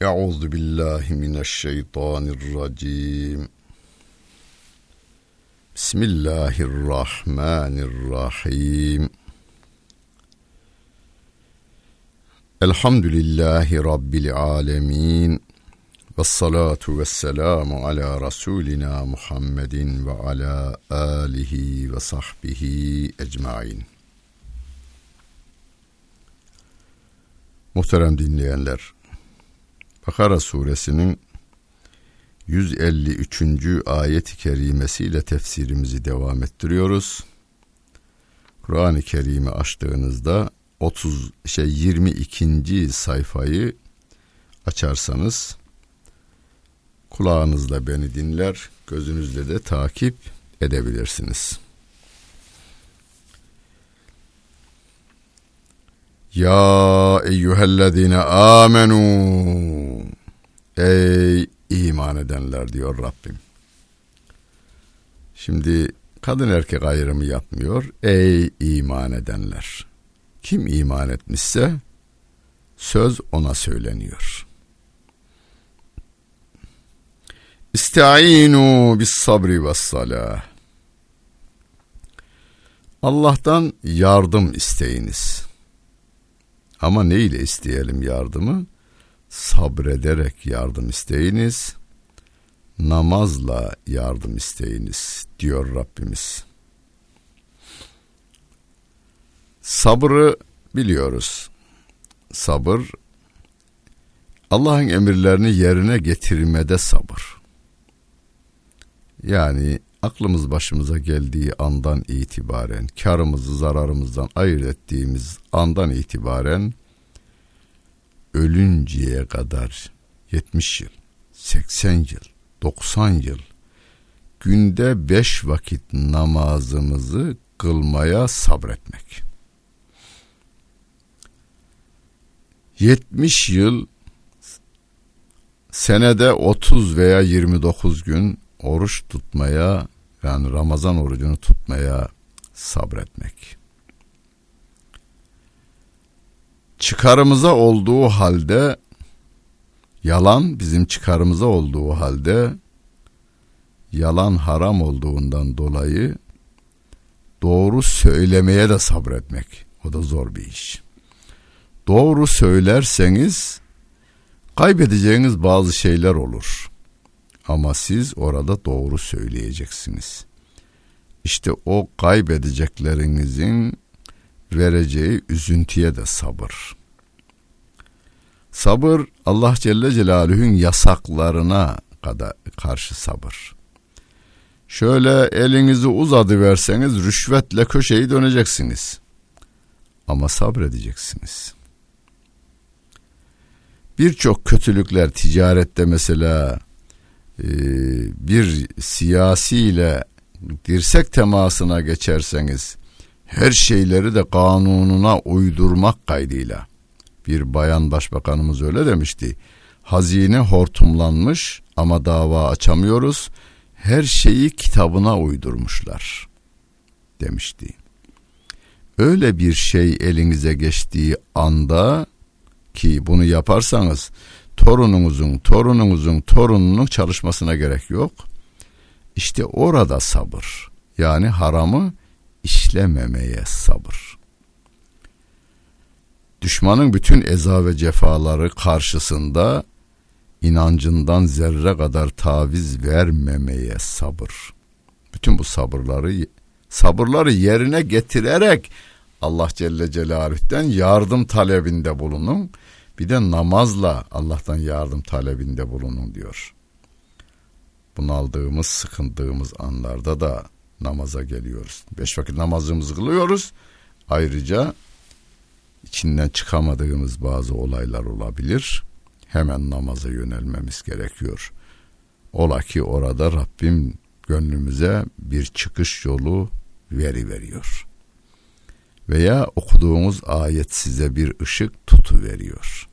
Euzu billahi mineşşeytanirracim. Bismillahirrahmanirrahim. Elhamdülillahi Rabbil alemin. Ve salatu ve selamu ala Resulina Muhammedin ve ala alihi ve sahbihi ecmain. Muhterem dinleyenler, Bakara suresinin 153. ayet-i kerimesiyle tefsirimizi devam ettiriyoruz. Kur'an-ı Kerim'i açtığınızda 30 şey 22. sayfayı açarsanız kulağınızla beni dinler, gözünüzle de takip edebilirsiniz. Ya eyyühellezine amenu Ey iman edenler diyor Rabbim. Şimdi kadın erkek ayrımı yapmıyor. Ey iman edenler. Kim iman etmişse söz ona söyleniyor. İstainu bis sabri ve salah. Allah'tan yardım isteyiniz. Ama ne ile isteyelim yardımı? Sabrederek yardım isteyiniz. Namazla yardım isteyiniz diyor Rabbimiz. Sabrı biliyoruz. Sabır Allah'ın emirlerini yerine getirmede sabır. Yani aklımız başımıza geldiği andan itibaren, karımızı zararımızdan ayırt ettiğimiz andan itibaren ölünceye kadar 70 yıl, 80 yıl, 90 yıl günde 5 vakit namazımızı kılmaya sabretmek. 70 yıl senede 30 veya 29 gün oruç tutmaya yani Ramazan orucunu tutmaya sabretmek. Çıkarımıza olduğu halde yalan bizim çıkarımıza olduğu halde yalan haram olduğundan dolayı doğru söylemeye de sabretmek. O da zor bir iş. Doğru söylerseniz kaybedeceğiniz bazı şeyler olur. Ama siz orada doğru söyleyeceksiniz. İşte o kaybedeceklerinizin vereceği üzüntüye de sabır. Sabır Allah Celle Celaluhu'nun yasaklarına kadar karşı sabır. Şöyle elinizi uzadı verseniz rüşvetle köşeyi döneceksiniz. Ama sabredeceksiniz. Birçok kötülükler ticarette mesela e, bir siyasiyle dirsek temasına geçerseniz her şeyleri de kanununa uydurmak kaydıyla bir bayan başbakanımız öyle demişti. Hazine hortumlanmış ama dava açamıyoruz. Her şeyi kitabına uydurmuşlar demişti. Öyle bir şey elinize geçtiği anda ki bunu yaparsanız torununuzun torununuzun torununun çalışmasına gerek yok. İşte orada sabır yani haramı işlememeye sabır. Düşmanın bütün eza ve cefaları karşısında inancından zerre kadar taviz vermemeye sabır. Bütün bu sabırları sabırları yerine getirerek Allah Celle Celaluh'ten yardım talebinde bulunun. Bir de namazla Allah'tan yardım talebinde bulunun diyor. Bunaldığımız, sıkındığımız anlarda da namaza geliyoruz. Beş vakit namazımızı kılıyoruz. Ayrıca içinden çıkamadığımız bazı olaylar olabilir. Hemen namaza yönelmemiz gerekiyor. Ola ki orada Rabbim gönlümüze bir çıkış yolu veri veriyor. Veya okuduğumuz ayet size bir ışık tutu veriyor.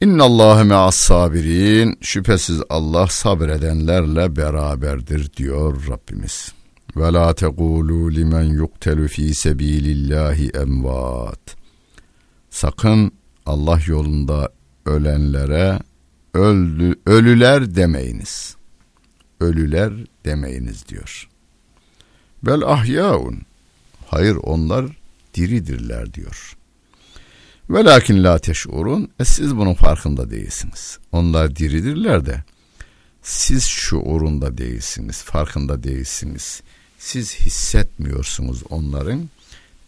İnna Allah me'as sabirin. Şüphesiz Allah sabredenlerle beraberdir diyor Rabbimiz. Ve la tekulu limen yuktelu fi sebilillahi emvat. Sakın Allah yolunda ölenlere öldü, ölüler demeyiniz. Ölüler demeyiniz diyor. Bel ahyaun. Hayır onlar diridirler diyor. Velakin la teş'urun. E siz bunun farkında değilsiniz. Onlar diridirler de siz şuurunda değilsiniz, farkında değilsiniz. Siz hissetmiyorsunuz onların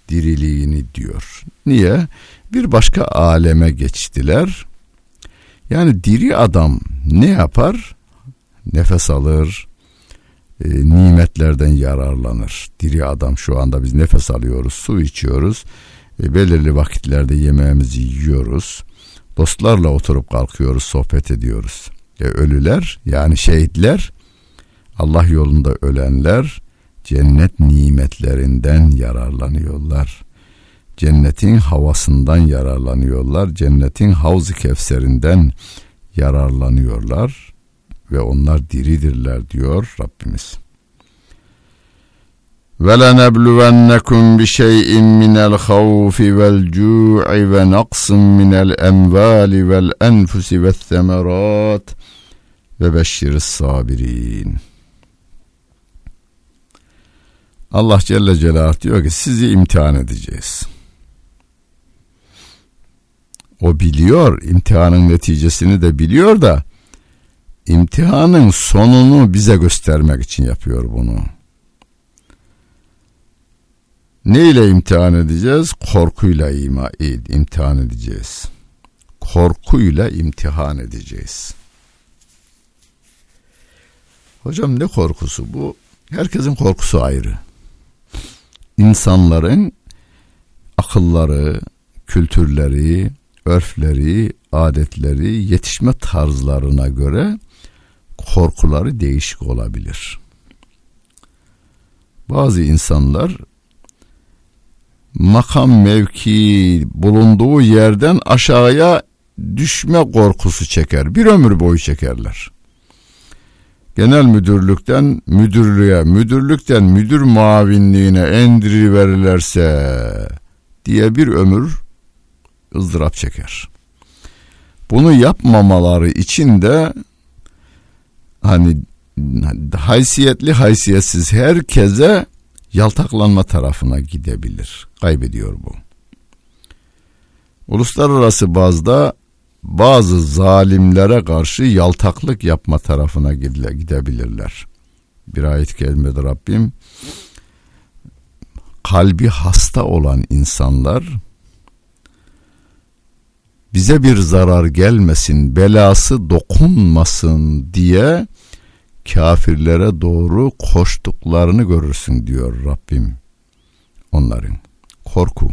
diriliğini diyor. Niye? Bir başka aleme geçtiler. Yani diri adam ne yapar? Nefes alır, e, nimetlerden yararlanır. Diri adam şu anda biz nefes alıyoruz, su içiyoruz. E, belirli vakitlerde yemeğimizi yiyoruz. Dostlarla oturup kalkıyoruz, sohbet ediyoruz. E, ölüler yani şehitler, Allah yolunda ölenler cennet nimetlerinden yararlanıyorlar. Cennetin havasından yararlanıyorlar. Cennetin havz-ı kevserinden yararlanıyorlar ve onlar diridirler diyor Rabbimiz. وَلَنَبْلُوَنَّكُمْ بِشَيْءٍ مِنَ الْخَوْفِ وَالْجُوعِ وَنَقْصٍ مِنَ الْأَمْوَالِ وَالْأَنْفُسِ وَالثَّمَرَاتِ وَبَشِّرِ الصَّابِرِينَ Allah Celle Celaluhu diyor ki sizi imtihan edeceğiz. O biliyor, imtihanın neticesini de biliyor da imtihanın sonunu bize göstermek için yapıyor bunu. Ne ile imtihan edeceğiz? Korkuyla ima, imtihan edeceğiz. Korkuyla imtihan edeceğiz. Hocam ne korkusu bu? Herkesin korkusu ayrı. İnsanların akılları, kültürleri, örfleri, adetleri, yetişme tarzlarına göre korkuları değişik olabilir. Bazı insanlar makam mevki bulunduğu yerden aşağıya düşme korkusu çeker. Bir ömür boyu çekerler. Genel müdürlükten müdürlüğe, müdürlükten müdür muavinliğine endiriverirlerse diye bir ömür ızdırap çeker. Bunu yapmamaları için de hani haysiyetli haysiyetsiz herkese yaltaklanma tarafına gidebilir. Kaybediyor bu. Uluslararası bazda bazı zalimlere karşı yaltaklık yapma tarafına gidebilirler. Bir ayet kelimede Rabbim kalbi hasta olan insanlar bize bir zarar gelmesin, belası dokunmasın diye kafirlere doğru koştuklarını görürsün diyor Rabbim onların. Korku.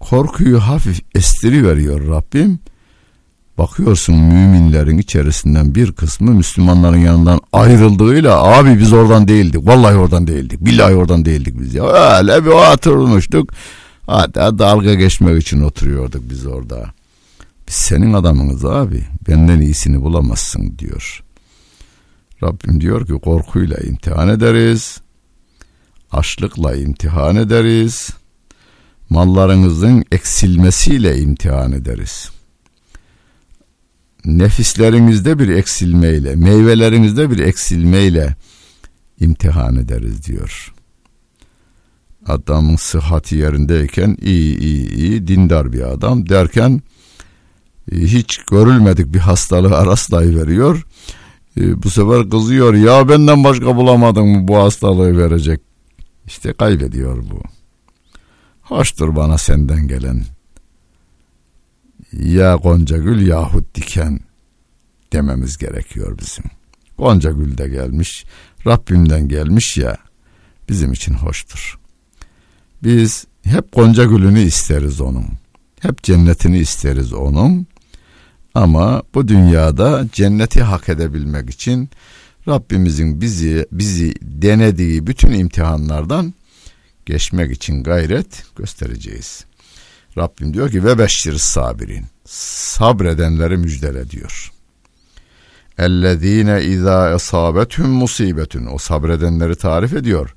Korkuyu hafif estiri veriyor Rabbim. Bakıyorsun müminlerin içerisinden bir kısmı Müslümanların yanından ayrıldığıyla abi biz oradan değildik. Vallahi oradan değildik. Billahi oradan değildik biz ya. Öyle bir oturmuştuk. Hatta dalga geçmek için oturuyorduk biz orada. Biz senin adamınız abi. Benden iyisini bulamazsın diyor. Rabbim diyor ki korkuyla imtihan ederiz. Açlıkla imtihan ederiz. Mallarınızın eksilmesiyle imtihan ederiz. Nefislerinizde bir eksilmeyle, meyvelerinizde bir eksilmeyle imtihan ederiz diyor. Adamın sıhhati yerindeyken iyi iyi iyi dindar bir adam derken hiç görülmedik bir hastalığı rastlayıveriyor. veriyor e, bu sefer kızıyor ya benden başka bulamadın mı bu hastalığı verecek. İşte kaybediyor bu. Hoştur bana senden gelen. Ya Gonca Gül yahut diken dememiz gerekiyor bizim. Gonca Gül de gelmiş, Rabbimden gelmiş ya bizim için hoştur. Biz hep Gonca Gül'ünü isteriz onun. Hep cennetini isteriz onun. Ama bu dünyada cenneti hak edebilmek için Rabbimizin bizi bizi denediği bütün imtihanlardan geçmek için gayret göstereceğiz. Rabbim diyor ki ve beşşir sabirin. Sabredenleri müjdele diyor. Ellezine izâ esâbethum musibetun. O sabredenleri tarif ediyor.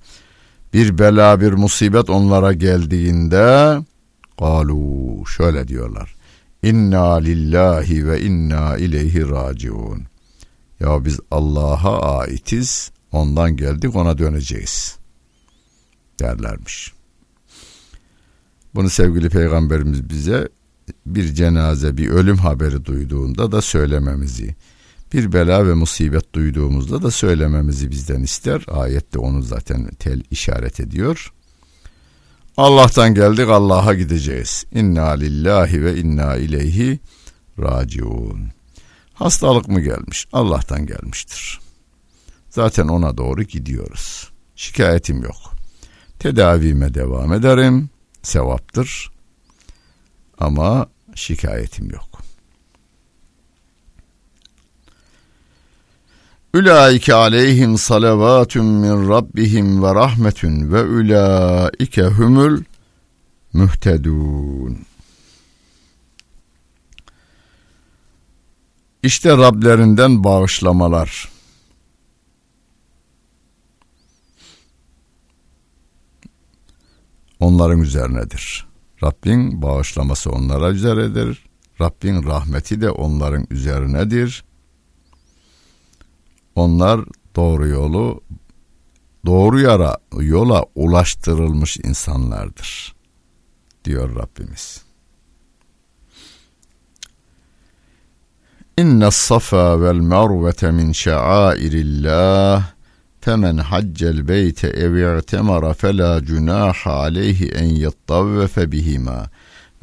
Bir bela bir musibet onlara geldiğinde galu şöyle diyorlar. İnna lillahi ve inna ileyhi raciun. Ya biz Allah'a aitiz, ondan geldik ona döneceğiz derlermiş. Bunu sevgili peygamberimiz bize bir cenaze, bir ölüm haberi duyduğunda da söylememizi, bir bela ve musibet duyduğumuzda da söylememizi bizden ister. Ayette onu zaten tel işaret ediyor. Allah'tan geldik Allah'a gideceğiz. İnna lillahi ve inna ileyhi raciun. Hastalık mı gelmiş? Allah'tan gelmiştir. Zaten ona doğru gidiyoruz. Şikayetim yok. Tedavime devam ederim. Sevaptır. Ama şikayetim yok. Ulaike aleyhim salavatun min rabbihim ve rahmetun ve ulaike humul muhtedun. İşte Rablerinden bağışlamalar. Onların üzerinedir. Rabbin bağışlaması onlara üzeredir. Rabbin rahmeti de onların üzerinedir. Onlar doğru yolu doğru yara yola ulaştırılmış insanlardır diyor Rabbimiz. İnne safa vel mervete min şa'airillah haccel beyte ev i'temara fela cunaha aleyhi en yettavvefe bihima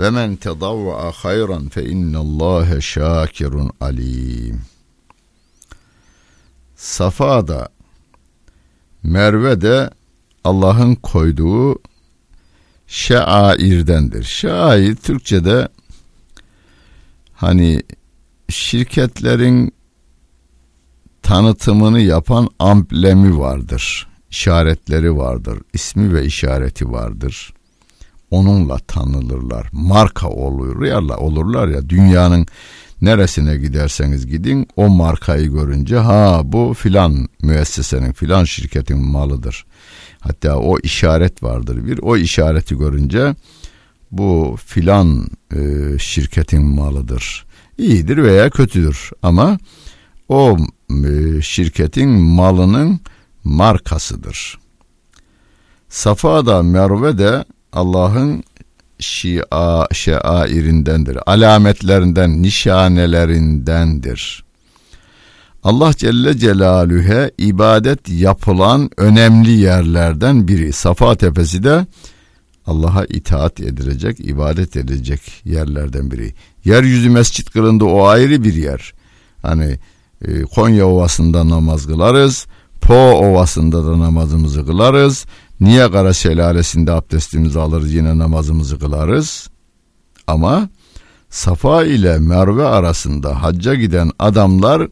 ve men tedavva hayran fe innallâhe şakirun alim.'' Safa da Merve de Allah'ın koyduğu şairdendir. Şair Türkçe'de hani şirketlerin tanıtımını yapan amblemi vardır. işaretleri vardır. ismi ve işareti vardır. Onunla tanılırlar. Marka olur ya, olurlar ya dünyanın Neresine giderseniz gidin o markayı görünce ha bu filan müessesenin filan şirketin malıdır. Hatta o işaret vardır bir o işareti görünce bu filan e, şirketin malıdır. İyidir veya kötüdür ama o e, şirketin malının markasıdır. Safa da Merve de Allah'ın şia şairindendir. Alametlerinden, nişanelerindendir. Allah Celle Celaluhu'ya ibadet yapılan önemli yerlerden biri. Safa Tepesi de Allah'a itaat edilecek, ibadet edilecek yerlerden biri. Yeryüzü mescit kılındı o ayrı bir yer. Hani e, Konya Ovası'nda namaz kılarız, Po Ovası'nda da namazımızı kılarız. Niye Kara Şelalesi'nde abdestimizi alırız yine namazımızı kılarız? Ama Safa ile Merve arasında hacca giden adamlar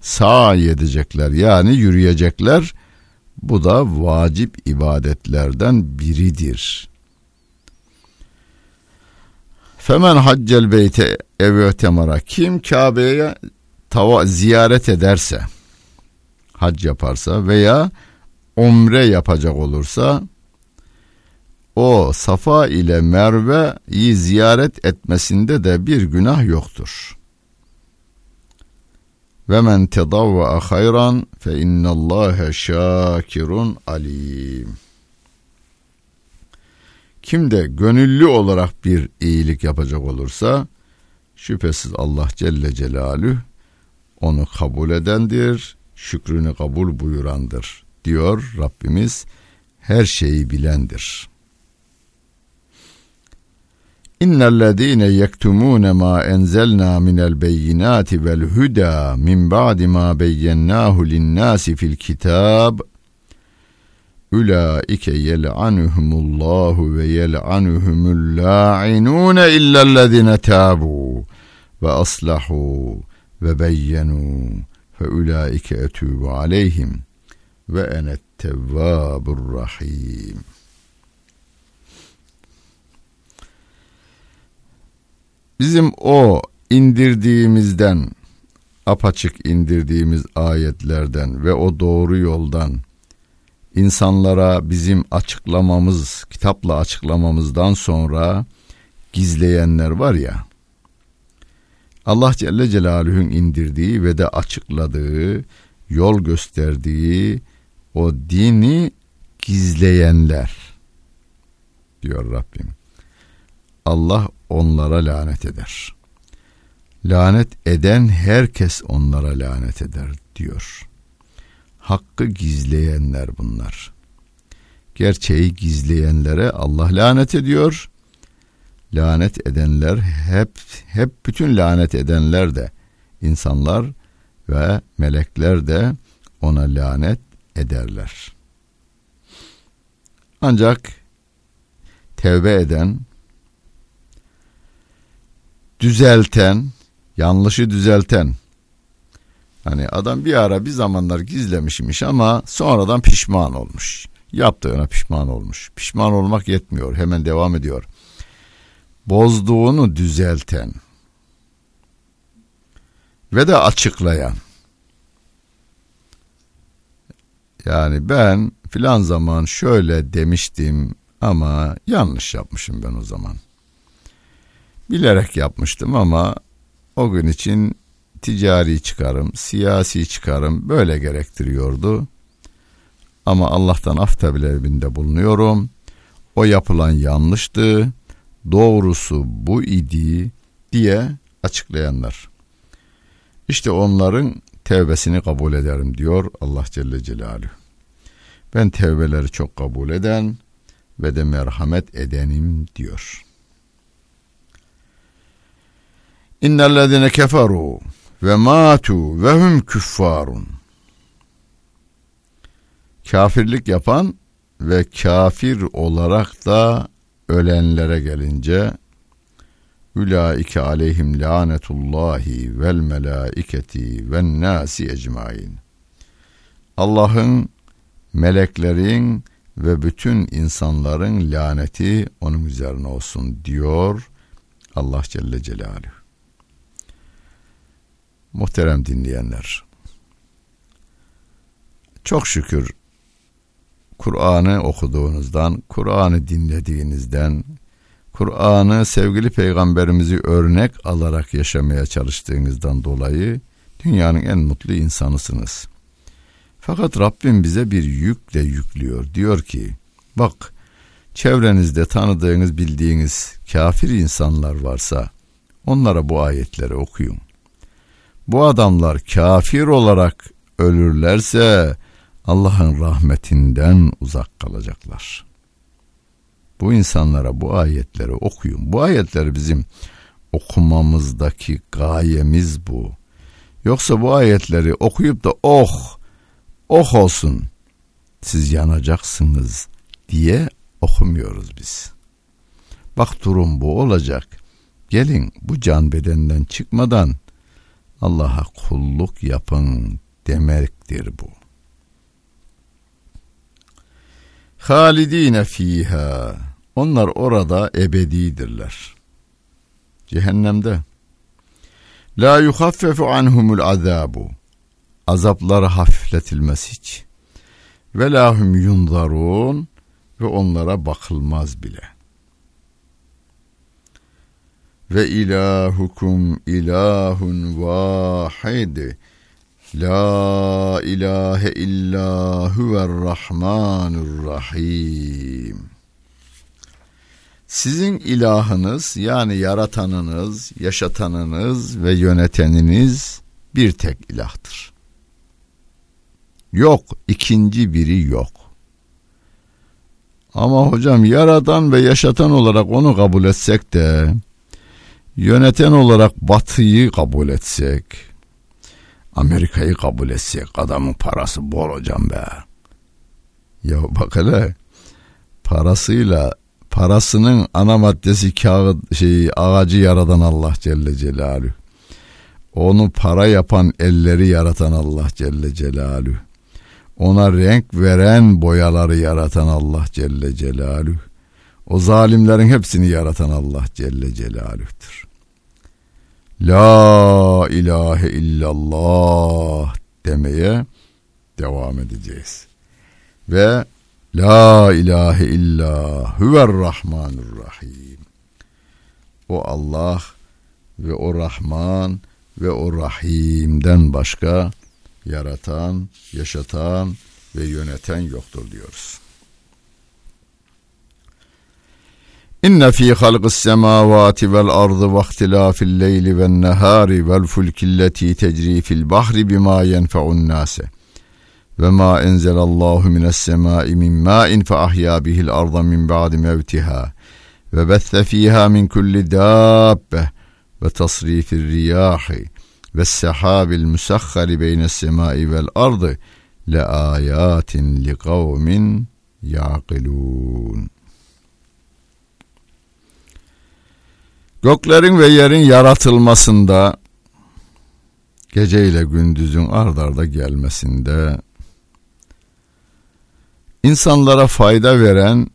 sağ edecekler yani yürüyecekler. Bu da vacip ibadetlerden biridir. Femen haccel beyte ev temara kim Kabe'ye ziyaret ederse hac yaparsa veya umre yapacak olursa o Safa ile Merve'yi ziyaret etmesinde de bir günah yoktur. Ve men tedavva hayran fe innallâhe şakirun alim. Kim de gönüllü olarak bir iyilik yapacak olursa şüphesiz Allah Celle Celaluhu onu kabul edendir, şükrünü kabul buyurandır diyor Rabbimiz her şeyi bilendir. İnnellezîne yektumûne mâ enzelnâ minel beyinâti vel hudâ min ba'di mâ beyyennâhu linnâsi fil kitâb Ulaike yel'anuhumullahu ve yel'anuhumul la'inun illellezine tabu ve aslahu ve beyyenu fe ulaike etûbu aleyhim ve enet tevvabur rahim. Bizim o indirdiğimizden apaçık indirdiğimiz ayetlerden ve o doğru yoldan insanlara bizim açıklamamız, kitapla açıklamamızdan sonra gizleyenler var ya, Allah Celle Celaluhu'nun indirdiği ve de açıkladığı, yol gösterdiği o dini gizleyenler diyor Rabbim. Allah onlara lanet eder. Lanet eden herkes onlara lanet eder diyor. Hakkı gizleyenler bunlar. Gerçeği gizleyenlere Allah lanet ediyor. Lanet edenler hep hep bütün lanet edenler de insanlar ve melekler de ona lanet ederler. Ancak tevbe eden, düzelten, yanlışı düzelten, hani adam bir ara bir zamanlar gizlemişmiş ama sonradan pişman olmuş. Yaptığına pişman olmuş. Pişman olmak yetmiyor. Hemen devam ediyor. Bozduğunu düzelten ve de açıklayan. Yani ben filan zaman şöyle demiştim ama yanlış yapmışım ben o zaman. Bilerek yapmıştım ama o gün için ticari çıkarım, siyasi çıkarım böyle gerektiriyordu. Ama Allah'tan af talebinde bulunuyorum. O yapılan yanlıştı. Doğrusu bu idi diye açıklayanlar. İşte onların tevbesini kabul ederim diyor Allah Celle Celaluhu. Ben tevbeleri çok kabul eden ve de merhamet edenim diyor. İnnellezine keferu ve matu ve hum küffarun. Kafirlik yapan ve kafir olarak da ölenlere gelince Ülaike aleyhim lanetullahi vel melaiketi ven nasi ecmain. Allah'ın, meleklerin ve bütün insanların laneti onun üzerine olsun diyor Allah Celle Celaluhu. Muhterem dinleyenler. Çok şükür Kur'an'ı okuduğunuzdan, Kur'an'ı dinlediğinizden, Kur'an'ı sevgili peygamberimizi örnek alarak yaşamaya çalıştığınızdan dolayı dünyanın en mutlu insanısınız. Fakat Rabbim bize bir yükle yüklüyor. Diyor ki bak çevrenizde tanıdığınız bildiğiniz kafir insanlar varsa onlara bu ayetleri okuyun. Bu adamlar kafir olarak ölürlerse Allah'ın rahmetinden uzak kalacaklar. Bu insanlara bu ayetleri okuyun. Bu ayetleri bizim okumamızdaki gayemiz bu. Yoksa bu ayetleri okuyup da oh oh olsun siz yanacaksınız diye okumuyoruz biz. Bak durum bu olacak. Gelin bu can bedenden çıkmadan Allah'a kulluk yapın demektir bu. Halidine fiha. Onlar orada ebedidirler. Cehennemde. La yuhaffefu anhumul azabu. Azapları hafifletilmez hiç. Ve lahum yunzarun ve onlara bakılmaz bile. Ve ilahukum ilahun vahid. La ilahe illa huver rahmanur rahim. Sizin ilahınız yani yaratanınız, yaşatanınız ve yöneteniniz bir tek ilahtır. Yok, ikinci biri yok. Ama hocam yaratan ve yaşatan olarak onu kabul etsek de yöneten olarak batıyı kabul etsek Amerika'yı kabul etsek adamın parası bol hocam be. Ya bak hele parasıyla parasının ana maddesi kağıt şey ağacı yaratan Allah Celle Celaluhu. Onu para yapan elleri yaratan Allah Celle Celaluhu. Ona renk veren boyaları yaratan Allah Celle Celaluhu. O zalimlerin hepsini yaratan Allah Celle Celaluh'tür. La ilahe illallah demeye devam edeceğiz. Ve La ilahe illa huver rahmanur rahim. O Allah ve o Rahman ve o Rahim'den başka yaratan, yaşatan ve yöneten yoktur diyoruz. İnne fi halqis semavati vel ardı ve ihtilafil leyli ven nehari vel fulkilleti tecri fil bahri bima yenfe'un nase. Ve ma enzelallahu mines semai min ma'in fe ahya bihil arda min ba'di mevtiha. Ve bethne fiha min kulli dabbe ve tasrifir riyahi ve sehabil musakhkhari beynes semai vel ardı le ayatin li kavmin yaqilun. Göklerin ve yerin yaratılmasında gece ile gündüzün ardarda gelmesinde insanlara fayda veren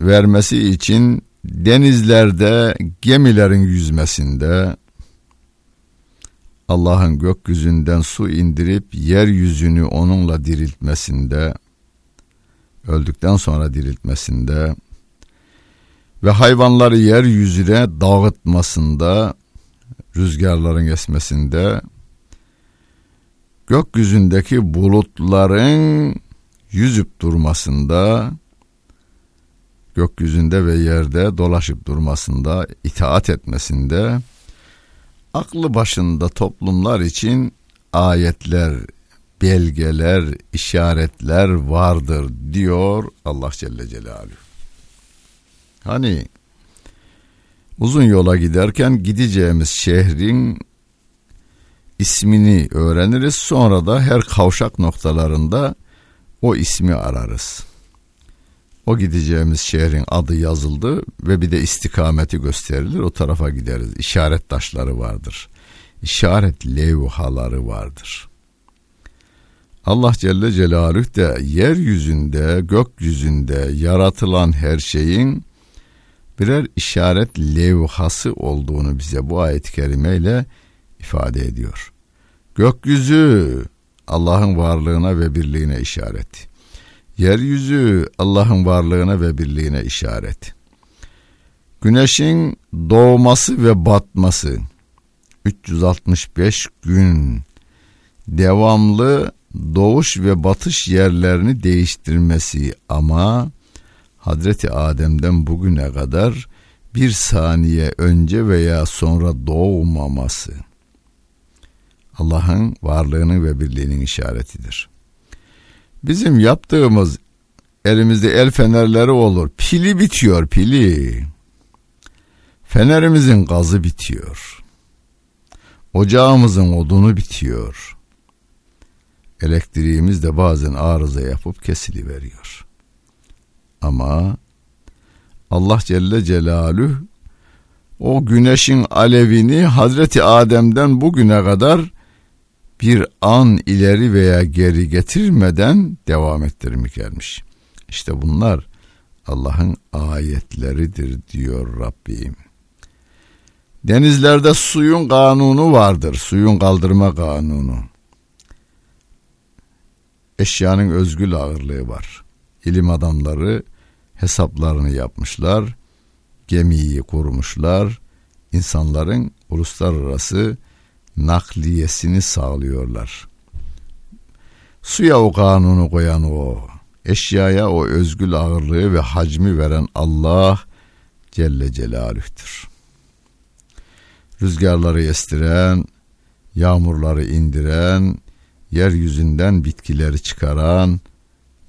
vermesi için denizlerde gemilerin yüzmesinde Allah'ın gökyüzünden su indirip yeryüzünü onunla diriltmesinde öldükten sonra diriltmesinde ve hayvanları yeryüzüne dağıtmasında, rüzgarların esmesinde, gökyüzündeki bulutların yüzüp durmasında, gökyüzünde ve yerde dolaşıp durmasında, itaat etmesinde, aklı başında toplumlar için ayetler, belgeler, işaretler vardır diyor Allah Celle Celaluhu. Hani uzun yola giderken gideceğimiz şehrin ismini öğreniriz. Sonra da her kavşak noktalarında o ismi ararız. O gideceğimiz şehrin adı yazıldı ve bir de istikameti gösterilir. O tarafa gideriz. İşaret taşları vardır. İşaret levhaları vardır. Allah Celle Celaluhu de yeryüzünde, gökyüzünde yaratılan her şeyin birer işaret levhası olduğunu bize bu ayet-i kerimeyle ifade ediyor. Gökyüzü Allah'ın varlığına ve birliğine işaret. Yeryüzü Allah'ın varlığına ve birliğine işaret. Güneşin doğması ve batması 365 gün devamlı doğuş ve batış yerlerini değiştirmesi ama Hazreti Adem'den bugüne kadar bir saniye önce veya sonra doğmaması Allah'ın varlığının ve birliğinin işaretidir. Bizim yaptığımız elimizde el fenerleri olur. Pili bitiyor pili. Fenerimizin gazı bitiyor. Ocağımızın odunu bitiyor. Elektriğimiz de bazen arıza yapıp kesiliveriyor. Ama Allah Celle Celaluhu o güneşin alevini Hazreti Adem'den bugüne kadar bir an ileri veya geri getirmeden devam ettirmiş gelmiş. İşte bunlar Allah'ın ayetleridir diyor Rabbim. Denizlerde suyun kanunu vardır. Suyun kaldırma kanunu. Eşyanın özgül ağırlığı var. İlim adamları hesaplarını yapmışlar. Gemiyi kurmuşlar. insanların uluslararası nakliyesini sağlıyorlar. Suya o kanunu koyan o, eşyaya o özgül ağırlığı ve hacmi veren Allah Celle Celaluh'tür. Rüzgarları estiren, yağmurları indiren, yeryüzünden bitkileri çıkaran,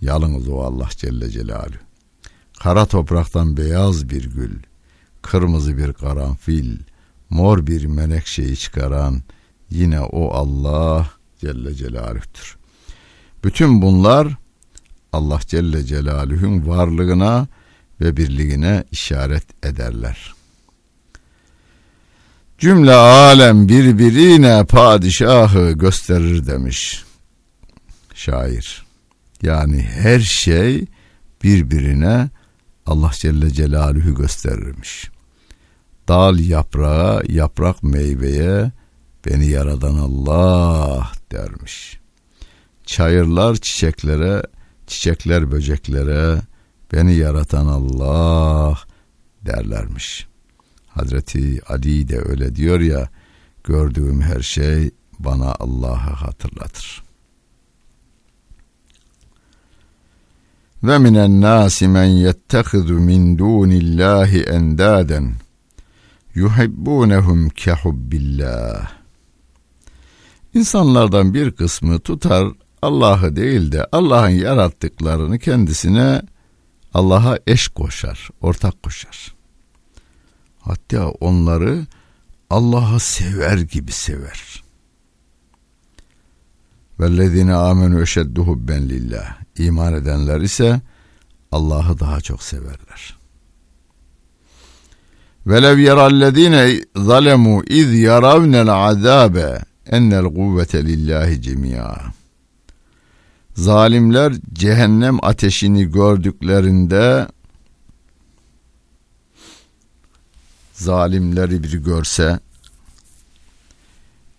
yalnız o Allah Celle Celaluhu. Kara topraktan beyaz bir gül, kırmızı bir karanfil, mor bir menekşeyi çıkaran yine o Allah Celle Celaluh'tür. Bütün bunlar Allah Celle Celaluhu'nun varlığına ve birliğine işaret ederler. Cümle alem birbirine padişahı gösterir demiş şair. Yani her şey birbirine Allah Celle Celaluhu gösterirmiş. Dal yaprağa, yaprak meyveye beni yaradan Allah dermiş. Çayırlar çiçeklere, çiçekler böceklere beni yaratan Allah derlermiş. Hazreti Ali de öyle diyor ya gördüğüm her şey bana Allah'ı hatırlatır. Ve minen nasi men yettehizu min dunillahi endaden yuhibbunehum kehubbillah. İnsanlardan bir kısmı tutar Allah'ı değil de Allah'ın yarattıklarını kendisine Allah'a eş koşar, ortak koşar. Hatta onları Allah'ı sever gibi sever. Vellezine amenu eşeddu hubben lillah. İman edenler ise Allah'ı daha çok severler. Velev yerallezine zalemu iz yaravnel azabe ennel kuvvete lillahi cemiya. Zalimler cehennem ateşini gördüklerinde zalimleri bir görse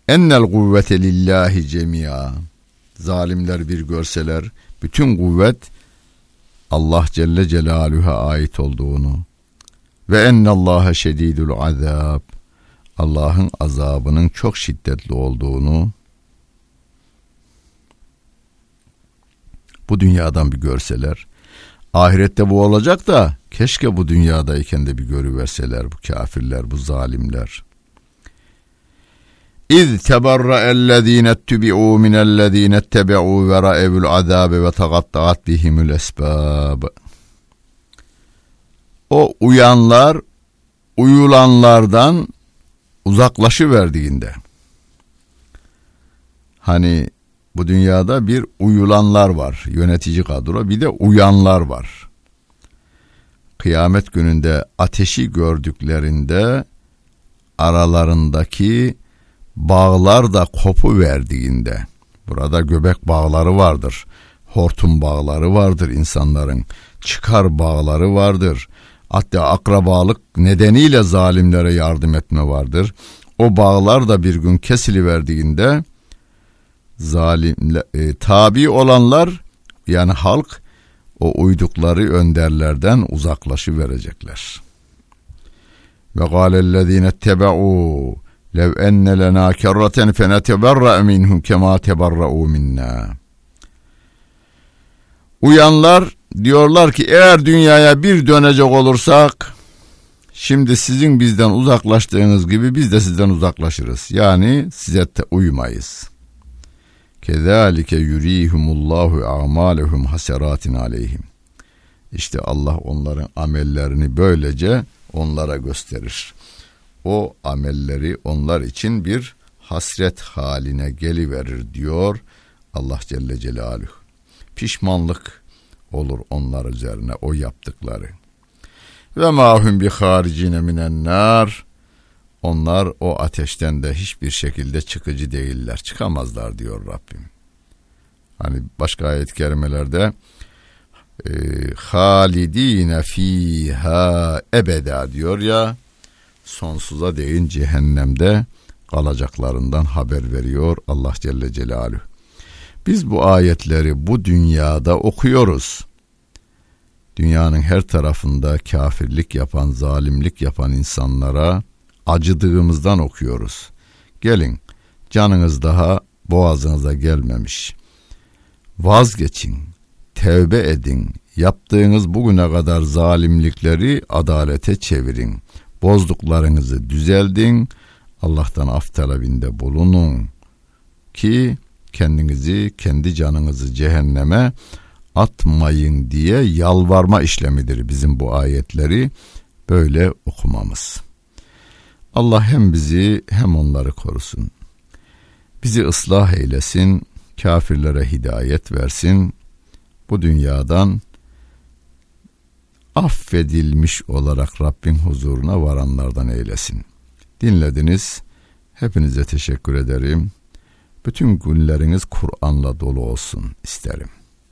ennel kuvvete lillahi cemiya zalimler bir görseler bütün kuvvet Allah Celle Celaluhu'ya ait olduğunu ve ennallaha şedidul azab Allah'ın azabının çok şiddetli olduğunu bu dünyadan bir görseler ahirette bu olacak da keşke bu dünyadayken de bir görüverseler bu kafirler bu zalimler İz teberra ellezine tübi'u minellezine tebe'u ve ra'evul azabe ve tagattaat bihimul esbab. O uyanlar uyulanlardan uzaklaşı verdiğinde hani bu dünyada bir uyulanlar var yönetici kadro bir de uyanlar var. Kıyamet gününde ateşi gördüklerinde aralarındaki bağlar da kopu verdiğinde burada göbek bağları vardır. Hortum bağları vardır insanların. Çıkar bağları vardır. Hatta akrabalık nedeniyle zalimlere yardım etme vardır. O bağlar da bir gün kesiliverdiğinde zalimle e, tabi olanlar yani halk o uydukları önderlerden uzaklaşı verecekler. Ve gâlellezîne tebe'û lev enne lena kerraten feneteberra minhum kema teberra'u minna. Uyanlar diyorlar ki eğer dünyaya bir dönecek olursak şimdi sizin bizden uzaklaştığınız gibi biz de sizden uzaklaşırız. Yani size uymayız. Kezalike yurihumullahu a'malehum haseratin aleyhim. İşte Allah onların amellerini böylece onlara gösterir o amelleri onlar için bir hasret haline geliverir diyor Allah Celle Celaluhu. Pişmanlık olur onlar üzerine o yaptıkları. Ve mahum bi haricine minen. Onlar o ateşten de hiçbir şekilde çıkıcı değiller. Çıkamazlar diyor Rabbim. Hani başka ayet-i kerimelerde e, halidine fiha ebeda diyor ya sonsuza değin cehennemde kalacaklarından haber veriyor Allah Celle Celaluhu. Biz bu ayetleri bu dünyada okuyoruz. Dünyanın her tarafında kafirlik yapan, zalimlik yapan insanlara acıdığımızdan okuyoruz. Gelin, canınız daha boğazınıza gelmemiş. Vazgeçin, tevbe edin, yaptığınız bugüne kadar zalimlikleri adalete çevirin bozduklarınızı düzeldin. Allah'tan af talebinde bulunun ki kendinizi, kendi canınızı cehenneme atmayın diye yalvarma işlemidir bizim bu ayetleri böyle okumamız. Allah hem bizi hem onları korusun. Bizi ıslah eylesin, kafirlere hidayet versin. Bu dünyadan affedilmiş olarak Rabbin huzuruna varanlardan eylesin. Dinlediniz. Hepinize teşekkür ederim. Bütün günleriniz Kur'an'la dolu olsun isterim.